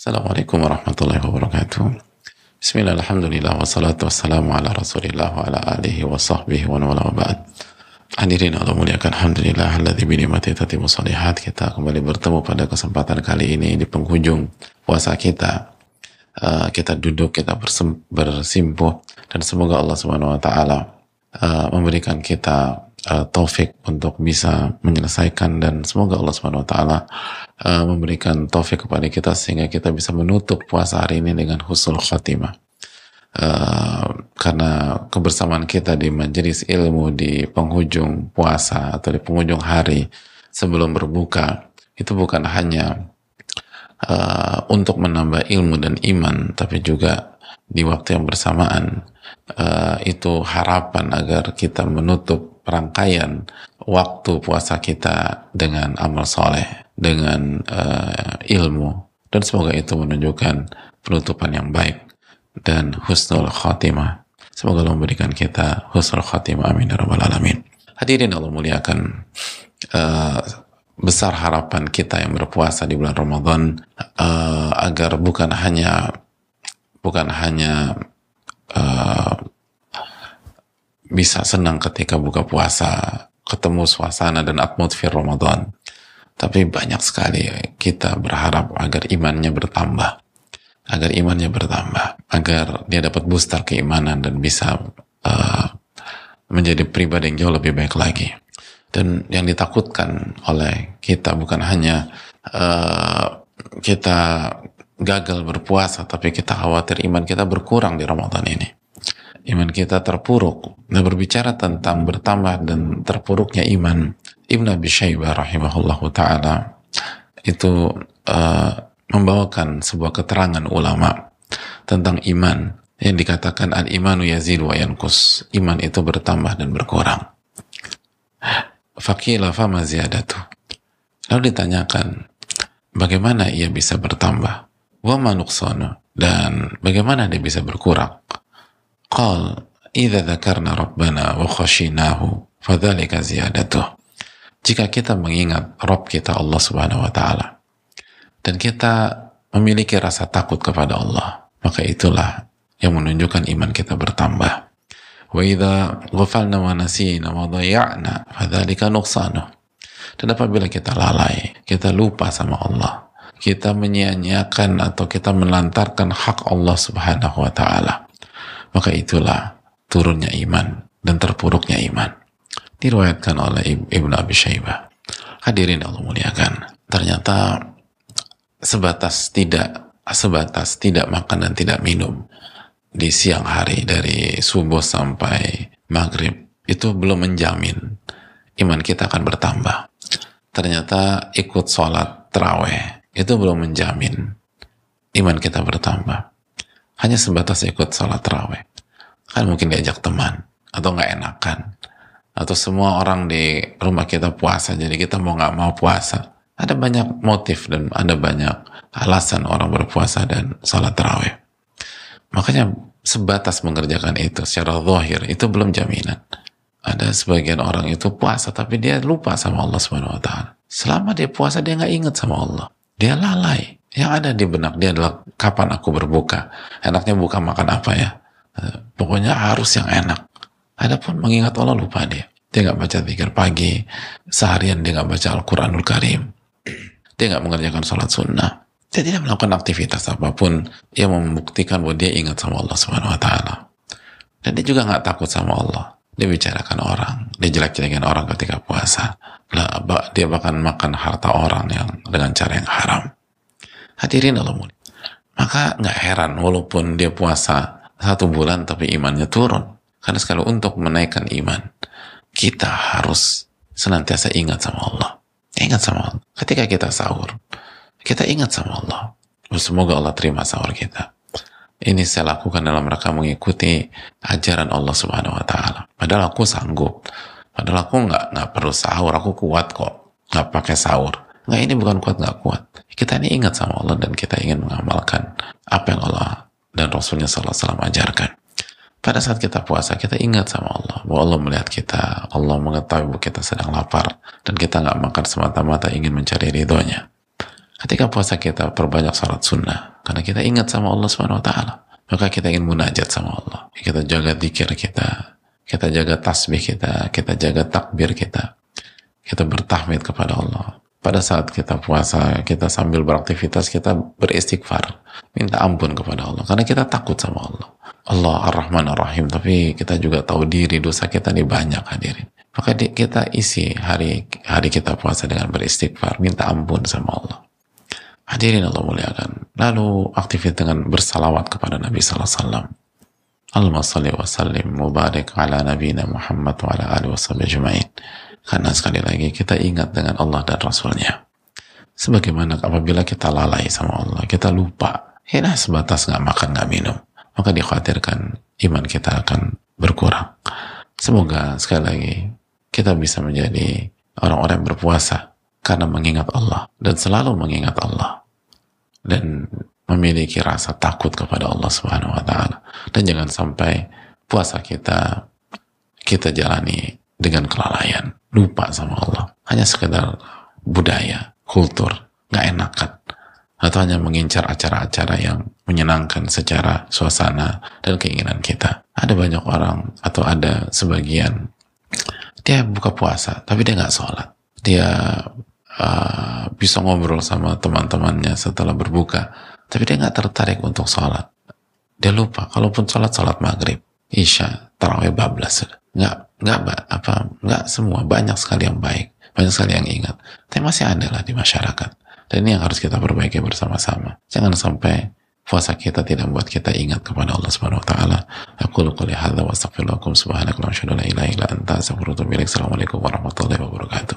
Assalamualaikum warahmatullahi wabarakatuh. Bismillah, alhamdulillah, wassalatu wassalamu ala rasulillah wa ala alihi wa sahbihi wa nawala wa ba'd. Hadirin Allah muliakan Alhamdulillah Alladzi binikmati tatimu salihat Kita kembali bertemu pada kesempatan kali ini Di penghujung puasa kita uh, Kita duduk, kita bersimpuh Dan semoga Allah Subhanahu Wa Taala uh, Memberikan kita uh, taufik untuk bisa menyelesaikan dan semoga Allah Subhanahu wa taala uh, memberikan taufik kepada kita sehingga kita bisa menutup puasa hari ini dengan husnul khatimah. Uh, karena kebersamaan kita di majelis ilmu di penghujung puasa atau di penghujung hari sebelum berbuka itu bukan hanya uh, untuk menambah ilmu dan iman tapi juga di waktu yang bersamaan uh, itu harapan agar kita menutup rangkaian waktu puasa kita dengan amal soleh, dengan uh, ilmu, dan semoga itu menunjukkan penutupan yang baik dan husnul khatimah. Semoga Allah memberikan kita husnul khatimah. Amin. Ya Rabbal Alamin. Hadirin Allah muliakan. Uh, besar harapan kita yang berpuasa di bulan Ramadan uh, agar bukan hanya bukan hanya uh, bisa senang ketika buka puasa, ketemu suasana dan atmosfer Ramadan. Tapi banyak sekali kita berharap agar imannya bertambah, agar imannya bertambah, agar dia dapat booster keimanan dan bisa uh, menjadi pribadi yang jauh lebih baik lagi. Dan yang ditakutkan oleh kita bukan hanya uh, kita gagal berpuasa, tapi kita khawatir iman kita berkurang di Ramadan ini iman kita terpuruk. Nah berbicara tentang bertambah dan terpuruknya iman, Ibn Abi Shaybah rahimahullahu taala itu uh, membawakan sebuah keterangan ulama tentang iman yang dikatakan al imanu yazid wa yankus. Iman itu bertambah dan berkurang. Fakila fama ziyadatu. Lalu ditanyakan, bagaimana ia bisa bertambah? wama dan bagaimana dia bisa berkurang? Qal idza dzakarna rabbana wa khashinahu fadzalika ziyadatuh. Jika kita mengingat Rob kita Allah Subhanahu wa taala dan kita memiliki rasa takut kepada Allah maka itulah yang menunjukkan iman kita bertambah. Wa wa dan apabila kita lalai, kita lupa sama Allah, kita menyia-nyiakan atau kita melantarkan hak Allah Subhanahu wa taala maka itulah turunnya iman dan terpuruknya iman. Diriwayatkan oleh Ibnu Abi Syaibah. Hadirin Allah muliakan. Ternyata sebatas tidak sebatas tidak makan dan tidak minum di siang hari dari subuh sampai maghrib itu belum menjamin iman kita akan bertambah. Ternyata ikut sholat terawih itu belum menjamin iman kita bertambah hanya sebatas ikut sholat terawih. Kan mungkin diajak teman, atau nggak enakan. Atau semua orang di rumah kita puasa, jadi kita mau nggak mau puasa. Ada banyak motif dan ada banyak alasan orang berpuasa dan sholat terawih. Makanya sebatas mengerjakan itu secara zahir itu belum jaminan. Ada sebagian orang itu puasa tapi dia lupa sama Allah Subhanahu wa taala. Selama dia puasa dia nggak ingat sama Allah. Dia lalai. Yang ada di benak dia adalah kapan aku berbuka. Enaknya buka makan apa ya? Eh, pokoknya harus yang enak. Adapun mengingat Allah lupa dia. Dia nggak baca zikir pagi, seharian dia nggak baca Al-Quranul Karim. Dia nggak mengerjakan sholat sunnah. Dia tidak melakukan aktivitas apa pun yang membuktikan bahwa dia ingat sama Allah Subhanahu Wa Taala. Dan dia juga nggak takut sama Allah. Dia bicarakan orang, dia jelek-jelekin orang ketika puasa. Dia bahkan makan harta orang yang dengan cara yang haram Hadirin Allah mulia. Maka nggak heran walaupun dia puasa satu bulan tapi imannya turun. Karena sekali untuk menaikkan iman, kita harus senantiasa ingat sama Allah. Ingat sama Allah. Ketika kita sahur, kita ingat sama Allah. Semoga Allah terima sahur kita. Ini saya lakukan dalam rangka mengikuti ajaran Allah Subhanahu wa taala. Padahal aku sanggup. Padahal aku nggak nggak perlu sahur, aku kuat kok. Nggak pakai sahur. Nggak ini bukan kuat nggak kuat. Kita ini ingat sama Allah dan kita ingin mengamalkan apa yang Allah dan Rasulnya SAW ajarkan. Pada saat kita puasa, kita ingat sama Allah. Bahwa Allah melihat kita, Allah mengetahui bahwa kita sedang lapar. Dan kita nggak makan semata-mata ingin mencari ridhonya. Ketika puasa kita perbanyak salat sunnah. kita ingat sama Allah Subhanahu wa taala. Maka kita ingin munajat sama Allah. Kita jaga zikir kita, kita jaga tasbih kita, kita jaga takbir kita. Kita bertahmid kepada Allah. Pada saat kita puasa, kita sambil beraktivitas, kita beristighfar. Minta ampun kepada Allah. Karena kita takut sama Allah. Allah Ar-Rahman Ar-Rahim. Tapi kita juga tahu diri dosa kita ini banyak hadirin. Maka kita isi hari hari kita puasa dengan beristighfar. Minta ampun sama Allah. Hadirin Allah muliakan. Lalu aktifin dengan bersalawat kepada Nabi Sallallahu Alaihi Wasallam. Allahumma salli wa sallim mubarak ala nabina Muhammad wa ala alihi wa ajma'in. Karena sekali lagi kita ingat dengan Allah dan Rasulnya. Sebagaimana apabila kita lalai sama Allah, kita lupa. Ya sebatas nggak makan, nggak minum. Maka dikhawatirkan iman kita akan berkurang. Semoga sekali lagi kita bisa menjadi orang-orang yang berpuasa karena mengingat Allah dan selalu mengingat Allah dan memiliki rasa takut kepada Allah Subhanahu wa taala dan jangan sampai puasa kita kita jalani dengan kelalaian. Lupa sama Allah. Hanya sekedar budaya kultur. Nggak enakan. Atau hanya mengincar acara-acara yang menyenangkan secara suasana dan keinginan kita. Ada banyak orang atau ada sebagian dia buka puasa tapi dia nggak sholat. Dia uh, bisa ngobrol sama teman-temannya setelah berbuka tapi dia nggak tertarik untuk sholat dia lupa kalaupun sholat sholat maghrib isya tarawih bablas nggak nggak apa nggak semua banyak sekali yang baik banyak sekali yang ingat tapi masih ada lah di masyarakat dan ini yang harus kita perbaiki bersama-sama jangan sampai puasa kita tidak membuat kita ingat kepada Allah Subhanahu wa taala. Aku qouli hadza wa astaghfirullakum subhanaka la ilaha illa anta astaghfiruka wa atubu. Assalamualaikum warahmatullahi wabarakatuh.